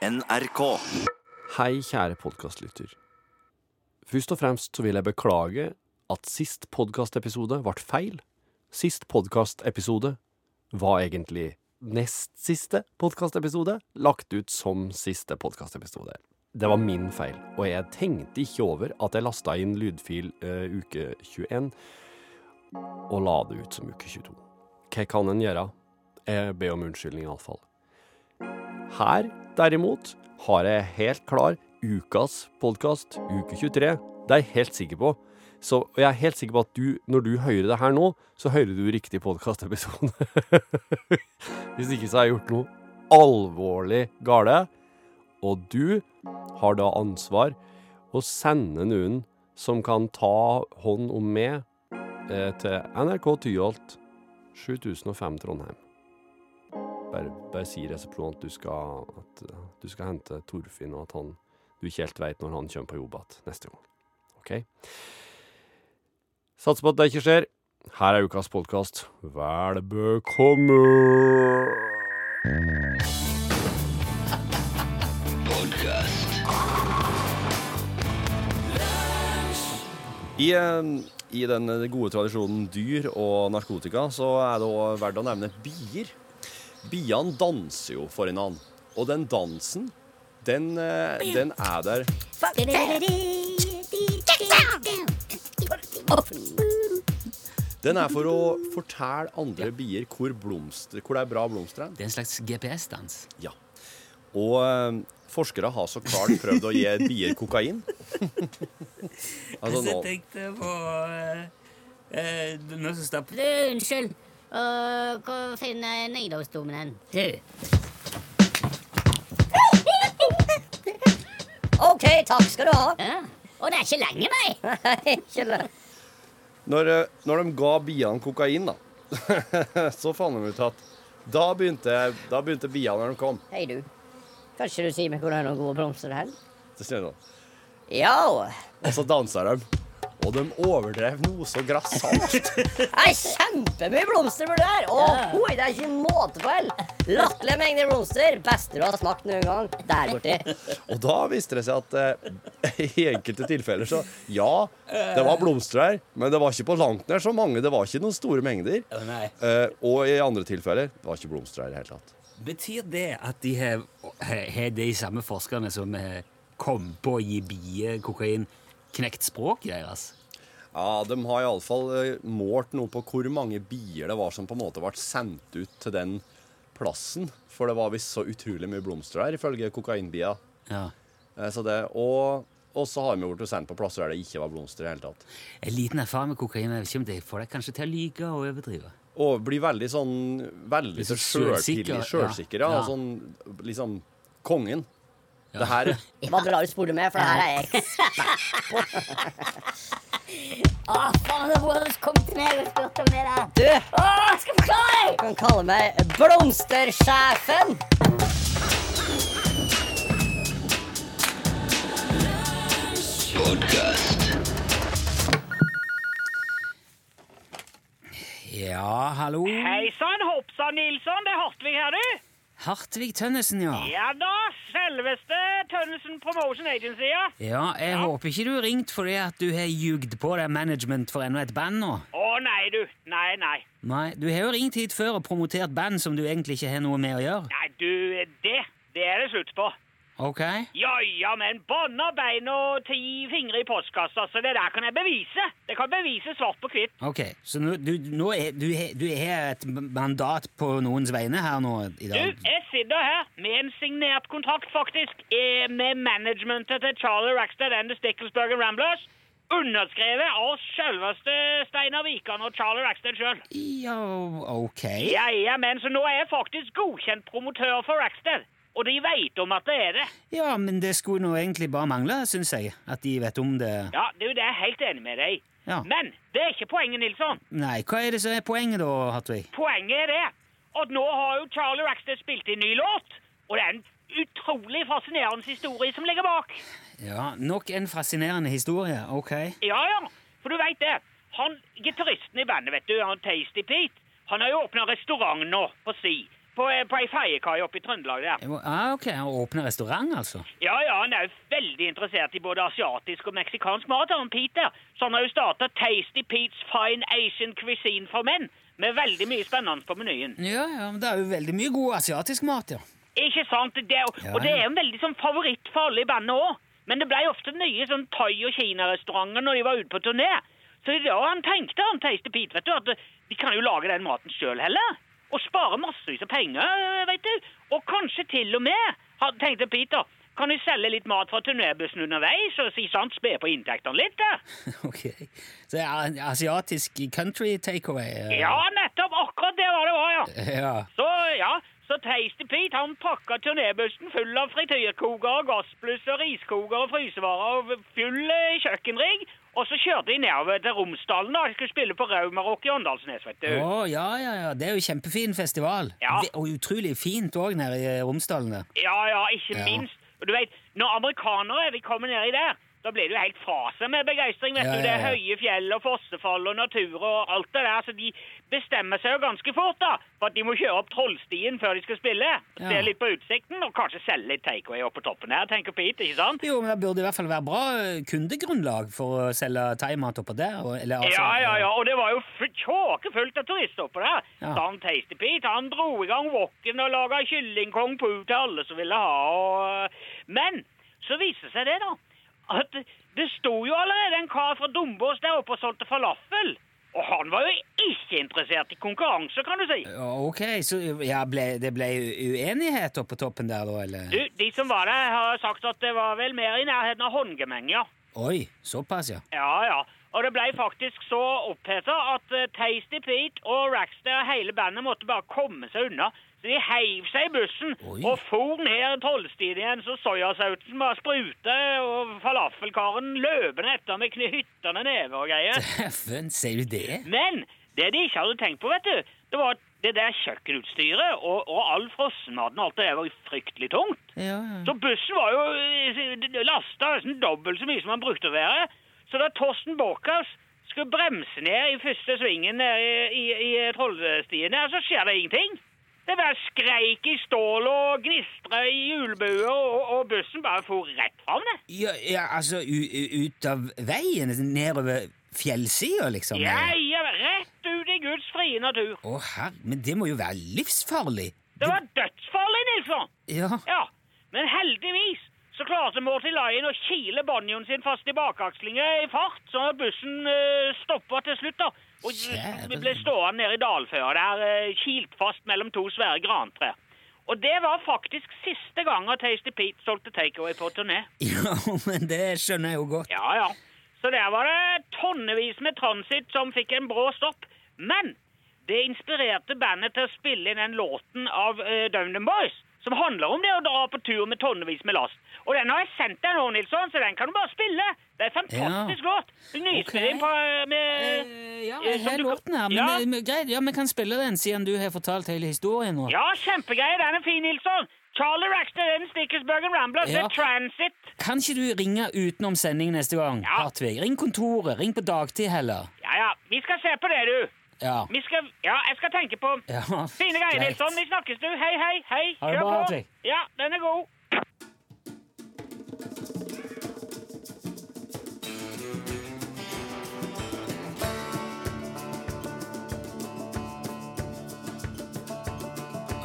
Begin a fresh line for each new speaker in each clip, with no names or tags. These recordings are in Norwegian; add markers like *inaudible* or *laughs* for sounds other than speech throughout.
NRK.
Hei, kjære podkastlytter. Først og fremst så vil jeg beklage at sist podkastepisode ble feil. Sist podkastepisode var egentlig nest siste podkastepisode, lagt ut som siste podkastepisode. Det var min feil, og jeg tenkte ikke over at jeg lasta inn lydfil uh, uke 21 og la det ut som uke 22. Hva kan en gjøre? Jeg ber om unnskyldning, iallfall. Her, derimot, har jeg helt klar ukas podkast, uke 23. Det er jeg helt sikker på. Så jeg er helt sikker på at du, når du hører det her nå, så hører du riktig podkastepisode. *laughs* Hvis ikke så har jeg gjort noe alvorlig gale. Og du har da ansvar å sende noen som kan ta hånd om meg eh, til NRK Tyholt 7005 Trondheim. Bare, bare si resepsjonen at at du skal hente Torfinn, og at han, du ikke helt veit når han kommer på jobb igjen neste gang. OK? Satser på at det ikke skjer. Her er ukas podkast. Vel bekomme! I, eh, I den gode tradisjonen dyr og narkotika, så er det òg verdt å nevne bier. Biene danser jo for en annen. Og den dansen, den, eh, den er der Den er for å fortelle andre bier hvor, blomster, hvor det er bra blomster.
Det er en slags GPS-dans.
Ja. Og eh, forskere har så klart prøvd å gi bier kokain. *laughs* altså nå
jeg tenkte på eh, eh, Noe som står
unnskyld. Uh, hvor finner jeg Nidarosdomen hen? Du.
OK, takk skal du ha.
Ja. Og det er ikke lenge, nei. *laughs*
Nei, ikke lenge.
når, eh, når de ga biene kokain, da, *laughs* så fant de ut at da begynte, da begynte biene når de kom.
Hei, du. Kanskje du sier meg hvor det er noen gode blomster hen?
Så sier de sånn.
Ja.
Og så danser de. Og de overdrev noe så grassat. *laughs*
Det er kjempemye blomster burde her. Åh, det er ikke måte på. hell. Latterlige mengder blomster. Beste du har smakt noen gang. Der borti.
Og da viste det seg at eh, *laughs* i enkelte tilfeller så Ja, det var blomster her, men det var ikke på langt nær så mange. Det var ikke noen store mengder. Eh, og i andre tilfeller det var ikke blomster her i det hele tatt.
Betyr det at de har, har de samme forskerne som eh, kom på å gi bier kokain, knekt språket deres?
Ja, De har iallfall uh, målt noe på hvor mange bier det var som på en måte ble sendt ut til den plassen. For det var visst så utrolig mye blomster der, ifølge kokainbia.
Ja.
Eh, så det, og, og så har vi blitt sendt på plasser der det ikke var blomster i det hele tatt.
En liten erfaring med kokain jeg vet ikke om det får deg kanskje til å lyge og overdrive.
Og blir veldig sånn Veldig så
sånn
sjølsikker. Ja.
ja.
Sånn liksom Kongen. Det her
bra du spurte med, for det her er jeg
Å, *laughs* faen, det var du kom til meg og spurte om det.
Du,
Å, jeg skal forklare deg!
du kan kalle meg Blomstersjefen.
Ja, hallo?
Hei sann, hoppsann Nilsson, det er Hartvig her, du.
Hartvig Tønnesen, ja.
Ja da, selveste Tønnesen Promotion Agency, ja.
Ja, jeg håper ikke du har ringt fordi at du har ljugd på deg management for enda et band nå.
Å nei, du. Nei, nei.
Nei, du har jo ringt hit før og promotert band som du egentlig ikke har noe med å gjøre.
Nei, du, det, det er det slutt på.
Ok?
Ja, ja, men bånda bein og ti fingre i postkassa, så det der kan jeg bevise. Det kan bevise svart på hvitt.
Ok, Så nå, du, nå er, du, du har et mandat på noens vegne her nå i dag?
Du, jeg sitter her med en signert kontrakt, faktisk, eh, med managementet til Charlie Rackstead and the Sticklesbergen Ramblers. Underskrevet av selveste Steinar Wikan og Charlie Rackstead sjøl.
Ja, ok.
Ja, ja, men så nå er jeg faktisk godkjent promotør for Rackstead. Og de veit om at det er det.
Ja, men det skulle nå egentlig bare mangle, syns jeg. At de vet om det.
Ja, du, det er jeg helt enig med deg.
Ja.
Men det er ikke poenget, Nilsson.
Nei, hva er det som er poenget da, Hatvig?
Poenget er det at nå har jo Charlie Rackstead spilt inn ny låt. Og det er en utrolig fascinerende historie som ligger bak.
Ja, nok en fascinerende historie. Ok.
Ja, ja. For du veit det. Han, Gitaristen i bandet, vet du, han Tasty Pete, han har jo åpna restaurant nå på si. På, på ei feiekai oppe i Trøndelag der.
Ah, ok, Han åpner restaurant, altså?
Ja, ja, han er jo veldig interessert i både asiatisk og meksikansk mat, han Peter. Så han har jo starta Tasty Pete's Fine Asian Cuisine for menn, med veldig mye spennende på menyen.
Ja, ja, men Det er jo veldig mye god asiatisk mat, ja.
Ikke sant? Det er, jo-
Ja,
og det er jo en veldig sånn favoritt for alle i bandet òg. Men det ble ofte nye sånn thai- og kinarestauranter når de var ute på turné. Så det var han tenkte, han Tasty Pete, vet du, at de kan jo lage den maten sjøl heller. Og spare massevis av penger, vet du. Og kanskje til og med, tenkte Peter, kan de selge litt mat fra turnébussen underveis og si sant, spe på inntektene litt? da? *laughs*
ok. Så det er en asiatisk country takeaway? Uh...
Ja, nettopp! Akkurat det var det var, ja. *laughs*
ja.
Så ja, så Tasty Pete han pakka turnébussen full av frityrkoker, gassplusser, riskoker og frysevarer og full eh, kjøkkenrigg. Og så kjørte de nedover til Romsdalen da de skulle spille på Raumarock i Åndalsnes, vet du.
Å, ja, ja, ja. Det er jo kjempefin festival.
Ja.
Og utrolig fint òg nede i Romsdalen.
Ja, ja, ikke
Ja.
minst. Og du vet, når amerikanere de kommer nedi der, da blir det jo helt fra seg med begeistring, vet
Ja,
du. Det er høye fjell og fossefall og natur og alt det der, så de bestemmer seg jo ganske fort da, for at de må kjøre opp Trollstien før de skal spille. Se litt på utsikten, og kanskje selge litt takeaway opp på toppen her, tenker Pete, ikke sant?
Jo, men Det burde i hvert fall være bra eh, kundegrunnlag for å selge thaimat oppå der. Eller, altså,
Ja, ja, ja, og det var jo tjåkefullt av turister oppå der.
Ja.
Han Tasty Pete, han dro i gang wokken og laga kyllingkong pu til alle som ville ha. Og... Men så viste seg det, da, at det sto jo allerede en kar fra Dombås der oppe og solgte falafel. Og han var jo ikke interessert i konkurranse, kan du si.
Ok, så ja, ble, det ble oppe på toppen der, da? eller?
Du, De som var der, har sagt at det var vel mer i nærheten av håndgemeng, ja.
Oi, såpass, ja.
Ja, ja. Og det ble faktisk så oppheta at eh, Tasty Pete og Rackster og hele bandet måtte bare komme seg unna. Så de heiv seg i bussen
Oi.
og for ned Trollstien igjen, så soyasausen bare sprute, og falafelkaren løpende etter med hyttende never og greier.
Dæven, ser du det?
Men det de ikke hadde tenkt på, vet du, det var at det der kjøkkenutstyret og, og all frossenmaten og alt det der var fryktelig tungt.
Ja, ja.
Så bussen var jo lasta nesten dobbelt så mye som han brukte å være. Så da Torsten Borchhaus skulle bremse ned i første svingen i, i, i Trollstien, der, så skjer det ingenting. Det var skreik i stål og gnistra i hjulbuer, og, og bussen bare for rett fram. det.
Ja, ja altså ut av veien? Nedover fjellsida, liksom?
Ja, ja, rett ut i Guds frie natur.
Å, herre, men det må jo være livsfarlig.
Det var dødsfarlig, Nilsson!
Ja,
Ja, men heldigvis så klarte Morty Lion å kile banjoen sin fast i bakakslingen i fart, sånn at bussen uh, stoppa til slutt. da. Og vi ble stående nede i dalføret der, uh, kilt fast mellom to svære grantrær. Og det var faktisk siste gang at Tasty Pete solgte takeaway på turné.
ja, *laughs* men det skjønner jeg jo godt.
Ja, ja. Så der var det tonnevis med transit som fikk en brå stopp. Men det inspirerte bandet til å spille inn den låten av uh, Dum Boys, som handler om det å dra på tur med tonnevis med last. Og den har jeg sendt deg nå, Nilsson, så den kan du bare spille. Det er fantastisk
Ja.
låt. Nyspilling okay. eh, med
uh, ja,
eh,
jeg har låten her, men,
Ja.
men greit, ja, vi kan spille den siden du har fortalt hele historien nå.
Ja, kjempegreie. Den er fin, Nilsson. Charlie Rackster, den Stickersburgen Ramblers,
Ja.
er Transit.
Kan ikke du ringe utenom sending neste gang,
Ja.
Hartvig? Ring kontoret, ring på dagtid heller.
Ja, ja. Vi skal se på det, du.
Ja.
Vi skal, ja, jeg skal tenke på
ja *laughs*
Fine greier. Nilsson. Vi snakkes, du. Hei, hei, hei. Kjør
bra,
på.
Hartvig.
Ja, den er god.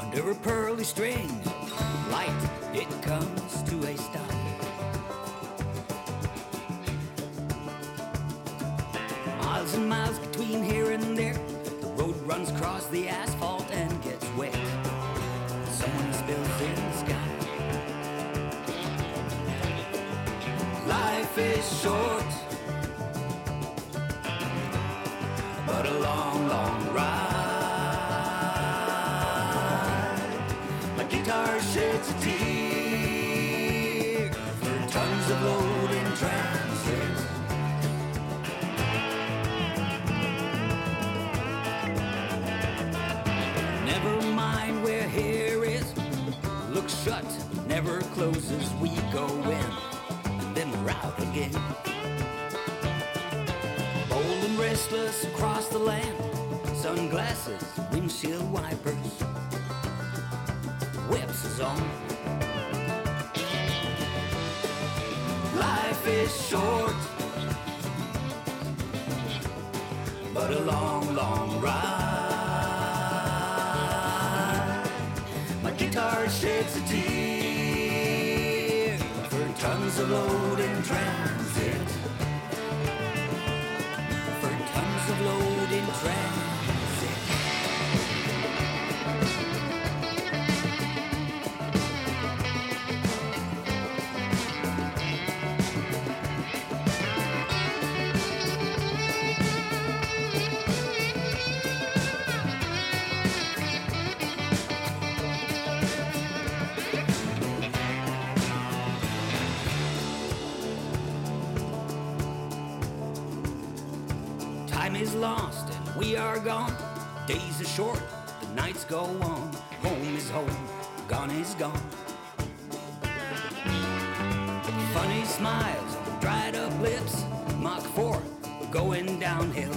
Under a pearly string, light, it comes to a stop. Miles and miles between here and there, the road runs across the asphalt and gets wet. Someone spills in the sky. Life is short, but a long, long ride. My guitar sheds a tear for tons of load closes. We go in, and then we're out again. Bold and restless across the land. Sunglasses, windshield wipers. glasses on. Life is short, but a long, long ride. My guitar sheds a tear for tons of load gone. Days are short, the nights go on. Home is home, gone is gone. Funny smiles dried up lips. Mach 4, going downhill.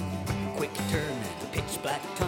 Quick turn pitch black tunnel.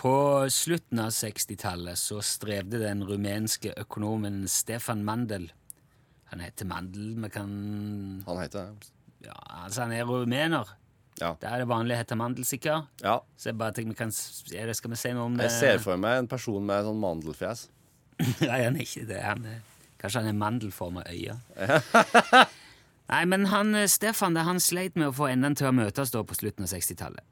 På slutten av 60-tallet så strevde den rumenske økonomen Stefan Mandel Han heter Mandel, vi kan
Han heter det.
Ja, altså han er rumener.
Ja.
Det er det vanlige å hete Mandel, sikkert.
ja.
Så jeg bare tenker, vi kan, det, Skal vi si noe om det?
Jeg ser for meg en person med sånn mandelfjes. *laughs*
Nei, han er ikke det. Han er, kanskje han er mandelforma øye. *laughs* Nei, men han, eh, Stefan det, han sleit med å få endene til å møtes da på slutten av 60-tallet.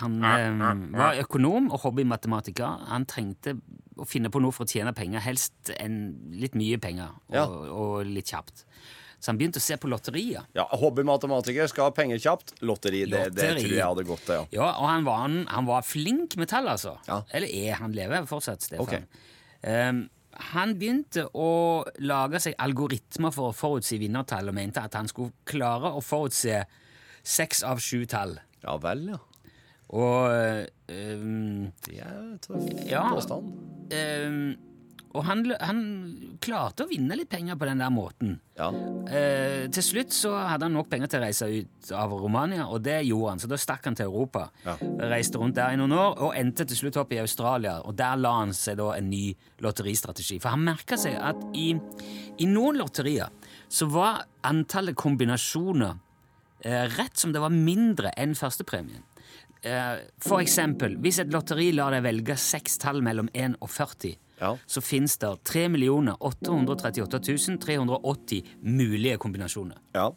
Han eh, var økonom og hobbymatematiker. Han trengte å finne på noe for å tjene penger, helst en, litt mye penger, og,
Ja.
og litt kjapt. Så han begynte å se på lotterier.
Ja, Hobbymatematiker skal ha penger kjapt. Lotteri, det, det tror jeg hadde gått til, ja.
Ja, og han var, han, han var flink med tall, altså.
Ja.
Eller er, han lever fortsatt, Stefan.
Okay.
Um, han begynte å lage seg algoritmer for å forutsi vinnertall, og mente at han skulle klare å forutse seks av sju tall.
Ja vel, ja.
Og um,
Det er en tøff
Ja.
påstand.
ehm, Og han, han klarte å vinne litt penger på den der måten.
Ja.
Eh, til slutt så hadde han nok penger til å reise ut av Romania, og det gjorde han. Så da stakk han til Europa.
Ja.
Reiste rundt der i noen år, og endte til slutt opp i Australia. Og der la han seg da en ny lotteristrategi. For han merka seg at i, i noen lotterier så var antallet kombinasjoner eh, rett som det var mindre enn førstepremien. Eh, for eksempel, hvis et lotteri lar deg velge seks tall mellom 1 og 40,
Ja.
så finnes det 3 838 380 mulige kombinasjoner.
Ja.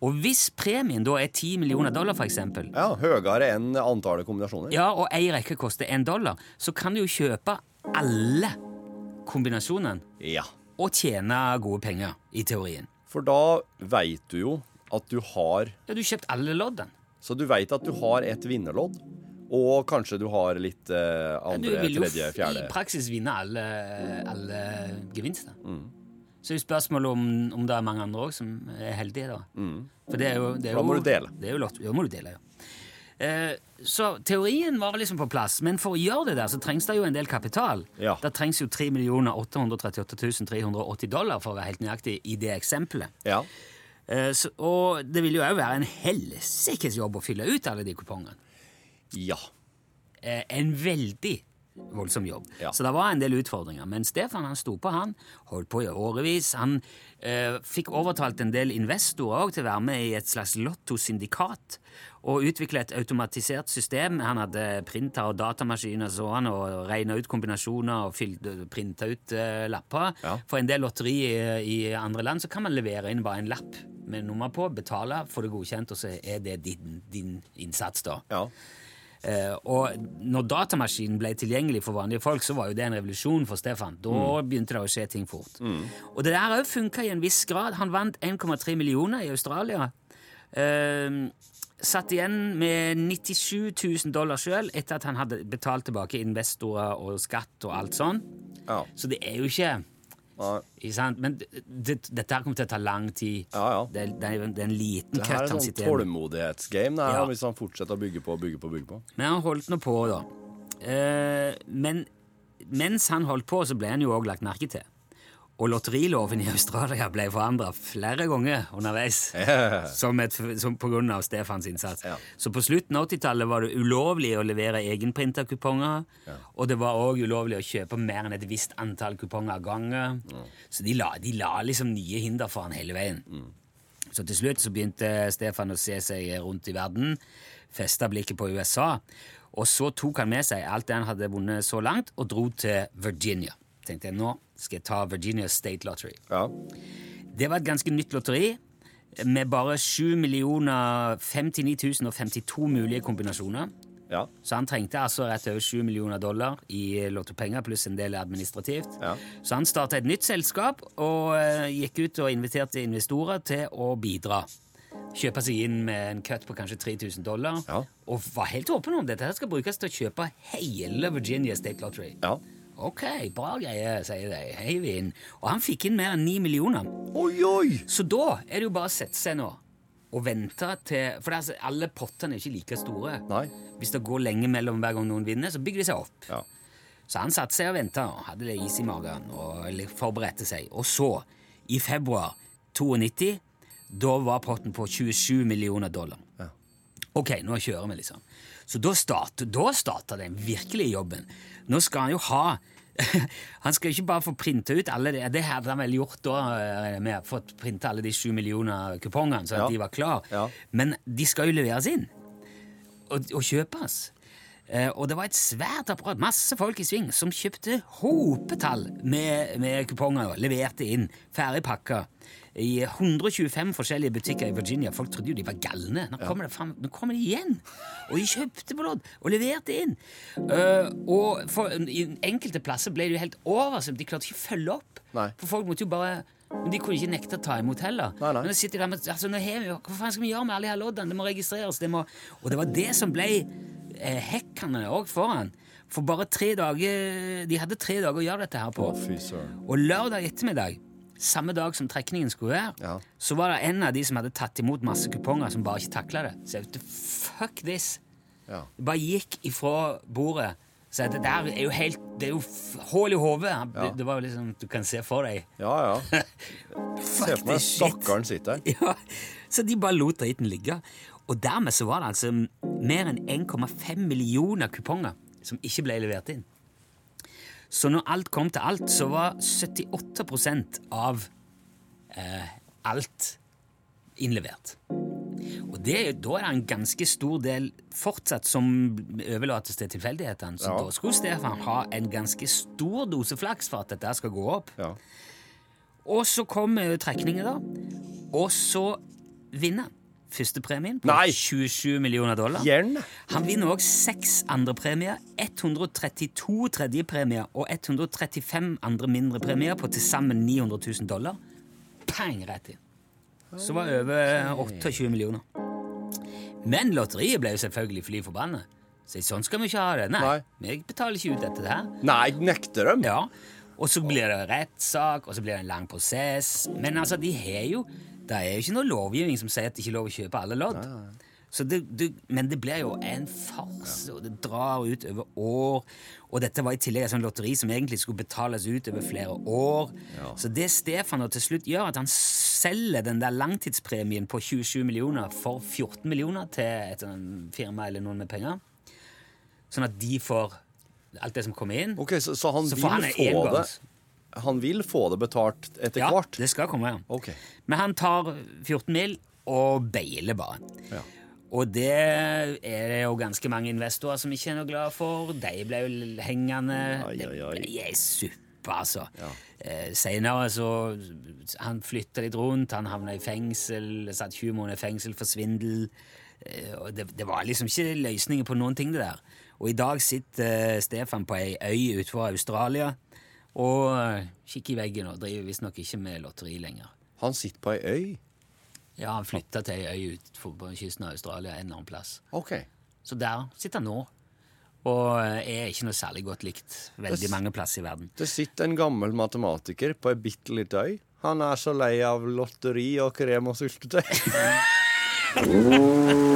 Og hvis premien da er 10 millioner dollar, eksempel,
ja. Høyere enn antallet kombinasjoner.
ja, og ei rekke koster 1 dollar, så kan du jo kjøpe alle kombinasjonene
Ja.
og tjene gode penger, i teorien.
For da veit du jo at du har
Ja, du har kjøpt alle loddene.
Så du veit at du har et vinnerlodd, og kanskje du har litt eh,
fjerde. Du vil jo
fjerde
i praksis vinne alle, alle gevinster.
Mm.
Så er jo spørsmålet om, om det er mange andre òg som er heldige, da. For det er jo, det er
Mm. Da må
jo,
du dele.
Det er jo lott, da må du dele, ja. Eh, så teorien var liksom på plass, men for å gjøre det der så trengs det jo en del kapital.
Ja.
Det trengs jo 3 838 380 dollar for å være helt nøyaktig i det eksempelet.
Ja.
Eh, så, og det vil jo òg være en helsikes jobb å fylle ut alle de kupongene.
Ja.
Eh, en veldig voldsom jobb.
Ja.
Så det var en del utfordringer. Men Stefan han sto på, han. Holdt på i årevis. Han eh, fikk overtalt en del investorer også til å være med i et slags lottosyndikat. Og utvikle et automatisert system. Han hadde printer og datamaskiner så han, og regna ut kombinasjoner og printa ut eh, lapper.
Ja.
For en del lotteri i, i andre land så kan man levere inn bare en lapp med nummer på, betale, få det godkjent, og så er det din, din innsats, da.
Ja.
Eh, og når datamaskinen ble tilgjengelig for vanlige folk, så var jo det en revolusjon for Stefan. Da begynte det å skje ting fort. Og det der òg funka i en viss grad. Han vant 1,3 millioner i Australia. Eh, satt igjen med 97 000 dollar sjøl etter at han hadde betalt tilbake investorer og skatt og alt sånn.
Ja.
Så det er jo ikke? Men det, det, dette her kommer til å ta lang tid.
Ja, ja.
Det, er- det, er, det er en liten
er
han
sånn
sitter igjen med.
tålmodighetsgame, det her,
Ja.
da, hvis han fortsetter å bygge på og bygge på. bygge på.
Men han holdt nå på, da. Eh, men mens han holdt på, så ble han jo òg lagt merke til. Og lotteriloven i Australia ble forandra flere ganger underveis. Som, et, som på grunn av Stefans innsats.
Yeah.
Så på slutten av 80-tallet var det ulovlig å levere egenprinta kuponger. Og det var òg ulovlig å kjøpe mer enn et visst antall kuponger av gangen. Så de la, de la liksom nye hinder for han hele veien. Så til slutt så begynte Stefan å se seg rundt i verden, festa blikket på USA, og så tok han med seg alt det han hadde vunnet så langt, og dro til Virginia. Tenkte jeg, nå skal jeg ta Virginia State Lottery.
Ja.
Det var et ganske nytt lotteri, med bare 7 59 052 mulige kombinasjoner.
Ja.
Så han trengte altså rett over 7 millioner dollar i lottopenger pluss en del administrativt.
Ja.
Så han starta et nytt selskap og eh, gikk ut og inviterte investorer til å bidra. Kjøpe seg inn med en cut på kanskje 3000 dollar.
Ja.
Og var helt åpen om dette her skal brukes til å kjøpe hele Virginia State Lottery.
ja.
Ok, bra greie, sier de. Heiv inn. Og han fikk inn mer enn 9 millioner.
Oi, oi!
Så da er det jo bare å sette seg nå og vente til For det altså, alle pottene er ikke like store.
Nei.
Hvis det går lenge mellom hver gang noen vinner, så bygger de seg opp.
Ja.
Så han satte seg og venta og hadde det is i magen og forberedte seg. Og så, i februar 92, da var potten på 27 millioner dollar.
Ja.
Ok, nå kjører vi, liksom. Så da starter, den virkelige jobben. Nå skal han jo ha *laughs* Han skal ikke bare få printa ut alle det, det hadde han vel gjort da, jeg med, fått printa alle de sju millioner kupongene, så at
Ja.
de var klar.
Ja.
Men de skal jo leveres inn og, og kjøpes. Eh, og det var et svært apparat, masse folk i sving, som kjøpte hopetall med, med kuponger. Leverte inn, ferdig pakka, i 125 forskjellige butikker i Virginia. Folk trodde jo de var galne. Nå kommer, det frem, nå kommer de igjen! Og de kjøpte på lodd og leverte inn. Uh, og for, i enkelte plasser ble det jo helt oversvømt. De klarte ikke å følge opp.
Nei.
For folk måtte jo bare men De kunne ikke nekte å ta imot heller.
Nei, nei.
Men sitter de der med, altså, nå har vi, Hva faen skal vi gjøre med alle de her loddene? Det må registreres. Det må, og det var det som ble eh, hekkende òg foran. For bare tre dager De hadde tre dager å gjøre dette her på.
Oh, fy.
Og lørdag ettermiddag, samme dag som trekningen skulle være,
Ja.
så var det en av de som hadde tatt imot masse kuponger, som bare ikke takla det. Så jeg vet, fuck this.
Ja.
Det bare gikk ifra bordet. Så det der er jo helt Det er jo hull i hodet.
Ja.
Det, var jo liksom Du kan se for deg
Ja, ja. *laughs* Se for meg stakkaren sitter her.
Ja, Så de bare lot driten ligge. Og dermed så var det altså mer enn 1,5 millioner kuponger som ikke ble levert inn. Så når alt kom til alt, så var 78% av eh, alt innlevert. Og det, da er det en ganske stor del fortsatt som overlates til tilfeldighetene. Så
Ja.
da skulle Stefan ha en ganske stor dose flaks for at dette skal gå opp.
Ja.
Og så kommer trekningen, da. Og så vinner han førstepremien på
Nei!
27 millioner dollar.
Gjerne.
Han vinner òg seks andre premier, 132 tredjepremier og 135 andre mindre premier på til sammen 900 000 dollar. Pang, rett inn. Så var over 28 millioner. Men lotteriet ble jo selvfølgelig fly forbanna. Så sånn skal vi ikke ha det. Nei,
Nei.
vi betaler ikke ut dette her.
Nei, nekter dem?
Ja, og så blir det rettssak, og så blir det en lang prosess. Men altså, de har jo Det er jo ikke noe lovgivning som sier at det ikke er lov å kjøpe alle lodd. Så det, det, men det blir jo en farse, og det drar ut over år. Og dette var i tillegg et sånt lotteri som egentlig skulle betales ut over flere år. Så det Stefan til slutt gjør, at han selger den der langtidspremien på 27 millioner for 14 millioner til et firma eller noen med penger. Sånn at de får alt det som kommer inn.
Ok, Så, så han
Så
vil
han
få det. Han vil få det betalt etter
Ja,
hvert?
det skal komme. ja.
Okay.
Men han tar 14 mil og beiler bare.
Ja.
Og det er det jo ganske mange investorer som ikke er noe glad for. De ble jo hengende.
Ai, ai, ai.
Det ble suppe, altså. Eh, Senere så Han flytta litt rundt, han havna i fengsel, satt 20 måneder i fengsel for svindel. Eh, og det, det var liksom ikke løsninger på noen ting, det der. Og i dag sitter eh, Stefan på ei øy utenfor Australia og eh, kikker i veggen og driver visstnok ikke med lotteri lenger.
Han sitter på ei øy?
Ja, han flytta til ei øy utenfor på kysten av Australia en eller annen plass.
Okay.
Så der sitter han nå. Og eh, er ikke noe særlig godt likt veldig
Det-
mange plasser i verden.
Det sitter en gammel matematiker på ei bitte lita øy. Han er så lei av lotteri og krem og syltetøy. *laughs*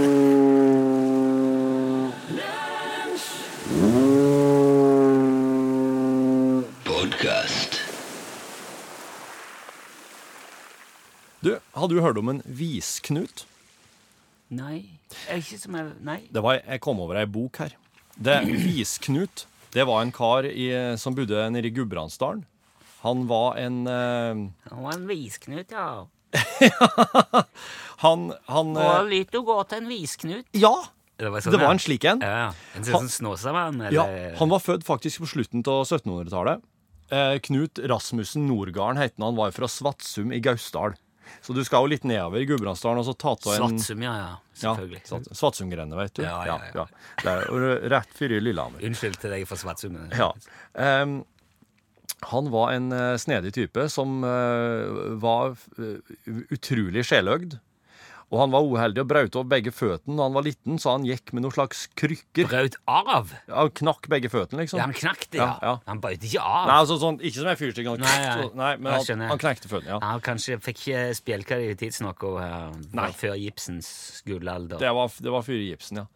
har du hørt om en visknut?
Nei, er ikke som jeg Nei.
Det var, jeg kom over ei bok her. Det, Visknut det var en kar i, som bodde nede i Gudbrandsdalen. Han var en eh,
Han var en visknut, ja. *laughs*
Han, han
Det var
eh,
litt å gå til en visknut.
Ja!
Det var,
Det var en slik en.
Ja, En sånn snåsamann, eller
Ja, han var født faktisk på slutten av 1700-tallet. Eh, Knut Rasmussen Nordgarden het han. Han var fra Svatsum i Gausdal. Så du skal jo litt nedover i Gudbrandsdalen og så ta av en
Svatsum, ja, ja.
Ja,
Selvfølgelig.
Ja, Svatsumgrendet, vet du.
Ja, ja, ja.
Det er rett før Lillehammer.
Unnskyld til deg for Svatsum.
Ja. Um, han var en eh, snedig type som uh, var eh, utrolig sjeløgd. Og han var uheldig og brøt over begge føttene da han var liten, så han gikk med noen slags krykker.
Brøt av?
Ja, han knakk begge føttene, liksom.
Ja, han knakk det, ja.
Ja, ja.
Han brøt ikke av.
Nei, altså sånn, Ikke som en fyrstikk, han-
Nei, nei.
nei, men han, han knekte føttene. ja.
Han kanskje fikk ikke spjelka det tidsnok og,
uh,
før gipsens gullalder.
Det var, det var før Gipsen, ja.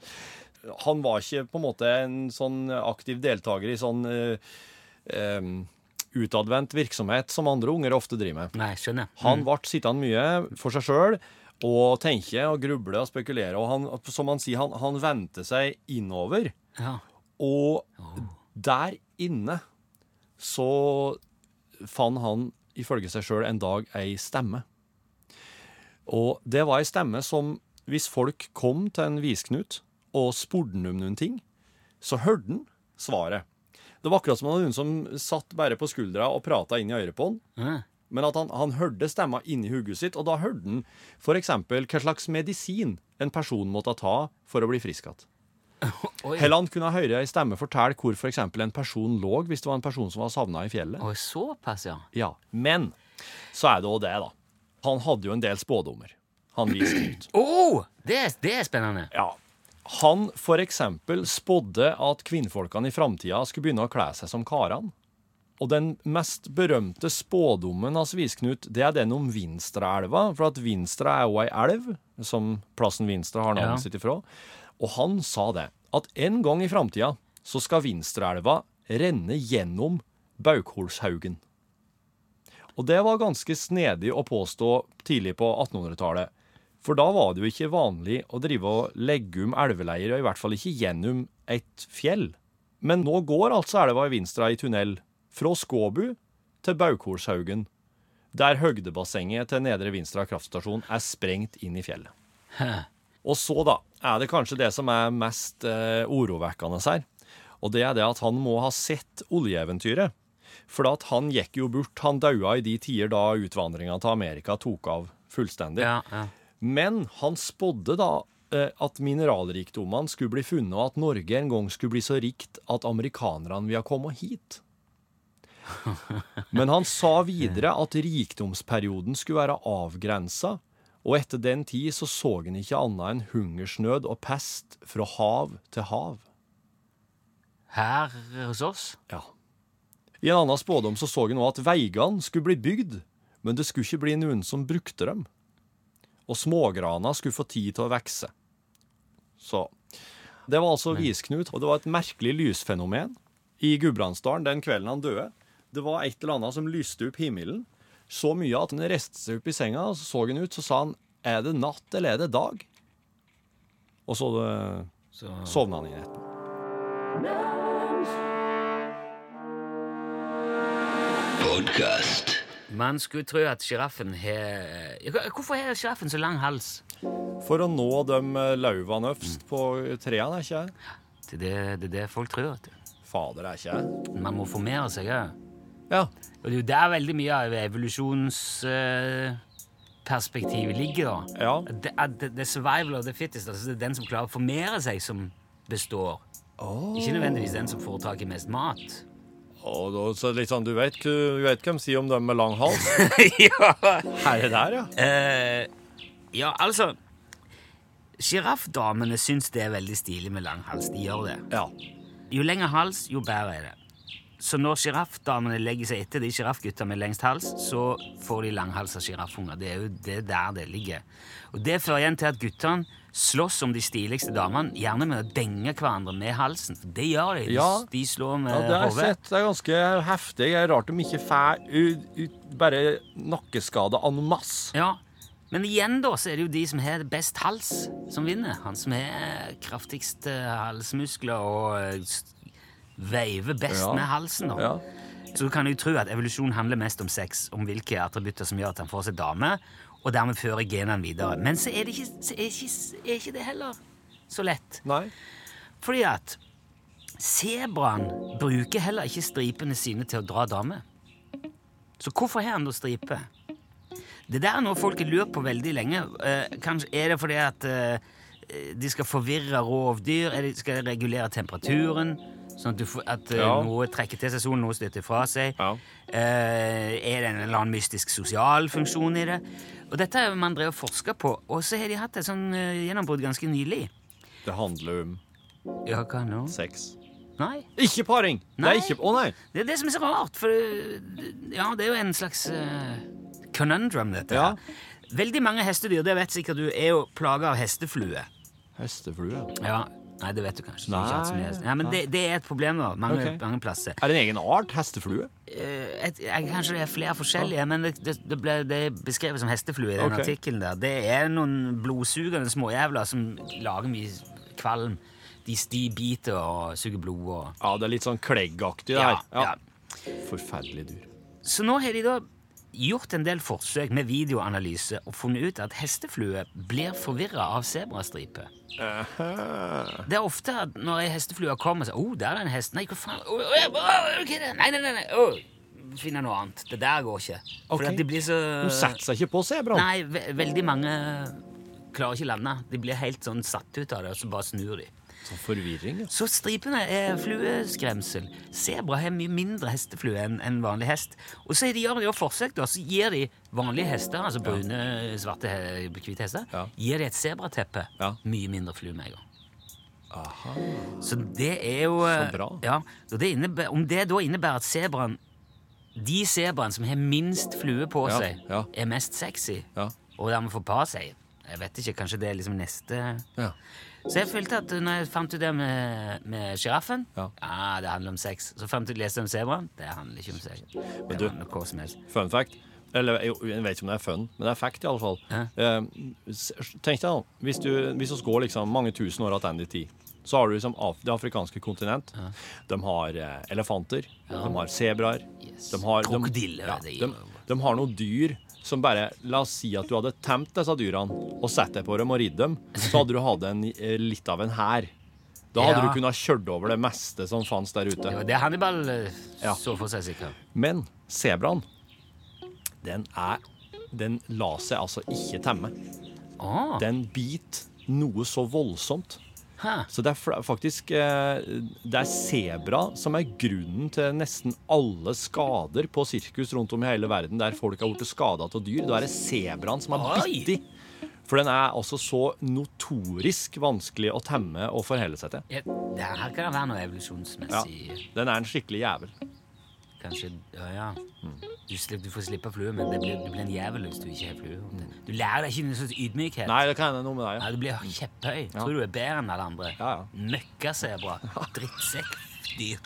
Han var ikke på en måte en sånn aktiv deltaker i sånn uh, um, utadvendt virksomhet som andre unger ofte driver med.
Nei, skjønner.
Han ble sittende mye for seg sjøl og tenke og gruble og spekulere. Og han, som han sier, han, han vendte seg innover.
Ja.
Og der inne så fant han ifølge seg sjøl en dag ei stemme. Og det var ei stemme som, hvis folk kom til en visknut og spurte om noen ting, så hørte han svaret. Det var akkurat som om noen som satt bare på skuldra og prata inn i øret på han.
Ja.
Men at han, han hørte stemma inni hodet sitt, og da hørte han f.eks. hva slags medisin en person måtte ta for å bli frisk igjen. *laughs*
Oi.
Eller han kunne høre ei stemme fortelle hvor f.eks. en person lå, hvis det var en person som var savna i fjellet.
Oi, såpass, ja.
Ja, Men så er det òg det, da. Han hadde jo en del spådommer. Han viste ut. *clears throat*
Oh, det, er- det er spennende.
Ja. Han f.eks. spådde at kvinnfolkene i framtida skulle begynne å kle seg som karene. Og den mest berømte spådommen hans Visknut, det er den om Vinstraelva. For at Vinstra er jo ei elv, som plassen Vinstra har navnet
Ja.
sitt ifra. Og han sa det, at en gang i framtida så skal Vinstraelva renne gjennom Baukholshaugen. Og det var ganske snedig å påstå tidlig på 1800-tallet. For da var det jo ikke vanlig å drive og legge om elveleier, og i hvert fall ikke gjennom et fjell. Men nå går altså elva i Vinstra i tunnel fra Skåbu til Baukorshaugen, der høgdebassenget til Nedre Vinstra kraftstasjon er sprengt inn i fjellet.
Hæ.
Og så, da, er det kanskje det som er mest eh, urovekkende her. Og det er det at han må ha sett oljeeventyret. For at han gikk jo bort. Han daua i de tider da utvandringa til Amerika tok av fullstendig.
Ja, ja.
Men han spådde da eh, at mineralrikdommene skulle bli funnet, og at Norge en gang skulle bli så rikt at amerikanerne ville komme hit. *laughs* Men han sa videre at rikdomsperioden skulle være avgrensa, og etter den tid så så han ikke annet enn hungersnød og pest fra hav til hav.
Her hos oss?
Ja. I en annen spådom så så han også at veigene skulle bli bygd, men det skulle ikke bli noen som brukte dem. Og smågrana skulle få tid til å vokse. Så Det var altså Visknut, og det var et merkelig lysfenomen i Gudbrandsdalen den kvelden han døde. Det var et eller annet som lyste opp himmelen så mye at han reiste seg opp i senga, og så så han ut, så sa han Er det natt, eller er det dag? Og så det,
Så
sovna han i netten. Podcast.
Man skulle tro at sjiraffen har Hvorfor har sjiraffen så lang hals?
For å nå de eh, lauvene øverst på trærne, er ikke jeg?
Det er det, det, er det folk tror. vet du.
Fader, er ikke jeg?
Man må formere seg òg.
Ja.
Og det er jo der veldig mye av evolusjonsperspektivet ligger. da.
Ja.
Det, at det, det er survival of the fittest. altså Det er den som klarer å formere seg, som består. Ikke nødvendigvis den som får tak i mest mat.
Og da, så sånn, du vet, du vet hvem sier om dem med lang hals? *laughs*
ja.
Her er der, ja.
Uh, ja, altså Sjiraffdamene syns det er veldig stilig med lang hals. De gjør det.
Ja.
Jo lengre hals, jo bedre er det. Så når sjiraffdamene legger seg etter de sjiraffgutta med lengst hals, så får de langhalsa sjiraffunger. Det er jo det der det ligger. Og Det fører igjen til at guttene slåss om de stiligste damene, gjerne med å denge hverandre med halsen. For det gjør de. De,
Ja.
de slår med
Ja, det har jeg sett. Det er ganske heftig. Det er rart de ikke får bare nakkeskade en masse.
Ja, Men igjen da, så er det jo de som har best hals, som vinner. Han som har kraftigst eh, halsmuskler og eh, veiver best
Ja.
med halsen. da.
Ja.
Så du kan jo tro at evolusjon handler mest om sex, om hvilke attributter som gjør at han får seg dame, og dermed fører genene videre. Men så er, det ikke, så er, ikke, er ikke det heller så lett.
Nei.
Fordi at sebraen bruker heller ikke stripene sine til å dra dame. Så hvorfor har han da striper? Det der er noe folk har lurt på veldig lenge. Eh, kanskje Er det fordi at eh, de skal forvirre rovdyr? Er det, skal de regulere temperaturen? Sånn at, får, at eh,
Ja.
noe trekker til seg solen, noe støter fra seg?
Ja.
Eh, er det en eller annen mystisk sosial funksjon i det? Og dette har man drevet og forska på, og så har de hatt et sånn eh, gjennombrudd ganske nylig.
Det handler om
Ja, hva nå?
sex.
Nei.
Ikke paring! Det
Nei.
er ikke Å nei!
Det er det som er så rart, for øh, ja, det er jo en slags uh, conundrum, dette.
Ja.
her. Veldig mange hestedyr, det vet sikkert du, er jo plaga av hesteflue.
Hesteflue.
Ja, Nei, det vet du kanskje.
Nei,
hest- ja, men det, det er et problem da, mange,
okay.
mange plasser.
Er det en egen art? Hesteflue?
Eh, et, kanskje det er flere forskjellige, men det, det, det ble det beskrevet som hesteflue i den
okay.
artikkelen der. Det er noen blodsugende småjævler som lager mye kvalm. De, de biter og suger blod og
Ja, det er litt sånn kleggaktig, det
Ja,
her.
ja.
Forferdelig dyr.
Så nå har de da gjort en del forsøk med videoanalyse og funnet ut at hesteflue blir forvirra av sebrastripe. Det er ofte at når ei hesteflue kommer, så oh, der er det en hest. Nei, hva faen? Oh, oh, å, det? Nei, nei, nei. nei. Oh finner noe annet. Det der går ikke. For
Ok.
at de blir så
De satser ikke på sebraen.
Nei, ve veldig mange klarer ikke lande. De blir helt sånn satt ut av det, og så bare snur de.
Sånn forvirring, ja.
Så stripene er flueskremsel. Sebra har mye mindre hesteflue enn en vanlig hest. Og så gjør de jo forsøk, da. Så gir de vanlige hester, altså brune, svarte, hvite hester,
Ja.
gir de et sebrateppe.
Ja.
Mye mindre flue med en gang. Så det er jo
Så bra.
Ja, det innebærer, Om det da innebærer at sebraen De sebraene som har minst flue på
Ja,
seg,
ja.
er mest sexy,
Ja.
og dermed får par seg Jeg vet ikke, kanskje det er liksom neste
ja.
Så jeg følte at når jeg fant ut det med, med sjiraffen
Ja.
det handler om sex. Så fant jeg leste om sebraen. Det handler ikke om sex. Men
du-
hva som helst.
Fun fact. Eller jeg vet ikke om det er fun, men det er fact i alle fall.
Ja.
Eh, tenk deg da, hvis du, hvis vi går liksom mange tusen år tilbake i tid, så har du liksom Af det afrikanske kontinent. De har eh, elefanter, de har sebraer,
Yes.
de har de, ja, de, de har noen dyr som bare La oss si at du hadde temt disse dyrene og sett deg på dem og ridd dem, så hadde du hatt en, eh, litt av en hær. Da hadde
Ja.
du kunnet kjørt over det meste som fantes der ute.
Det var det Hannibal eh, så for seg, sikkert.
Men sebraen, den er Den lar seg altså ikke temme.
Ah.
Den biter noe så voldsomt.
Hæ.
Så det er faktisk eh, Det er sebra som er grunnen til nesten alle skader på sirkus rundt om i hele verden der folk har blitt skada av dyr. Da er det sebraen som
Oi.
bitt i. For den er altså så notorisk vanskelig å temme og forholde seg til.
Ja, det her kan være noe
Ja, Den er en skikkelig jævel.
Kanskje Ja, ja. Du, slipper, du får slippe flue, men blir, du blir en jævel hvis du ikke har flue. Du lærer deg ikke noe slags ydmykhet.
Nei, det kan hende noe med deg.
Nei, du blir kjepphøy. Tror du er bedre enn alle andre.
Ja, ja.
Møkkasebra. Drittsekkdyr.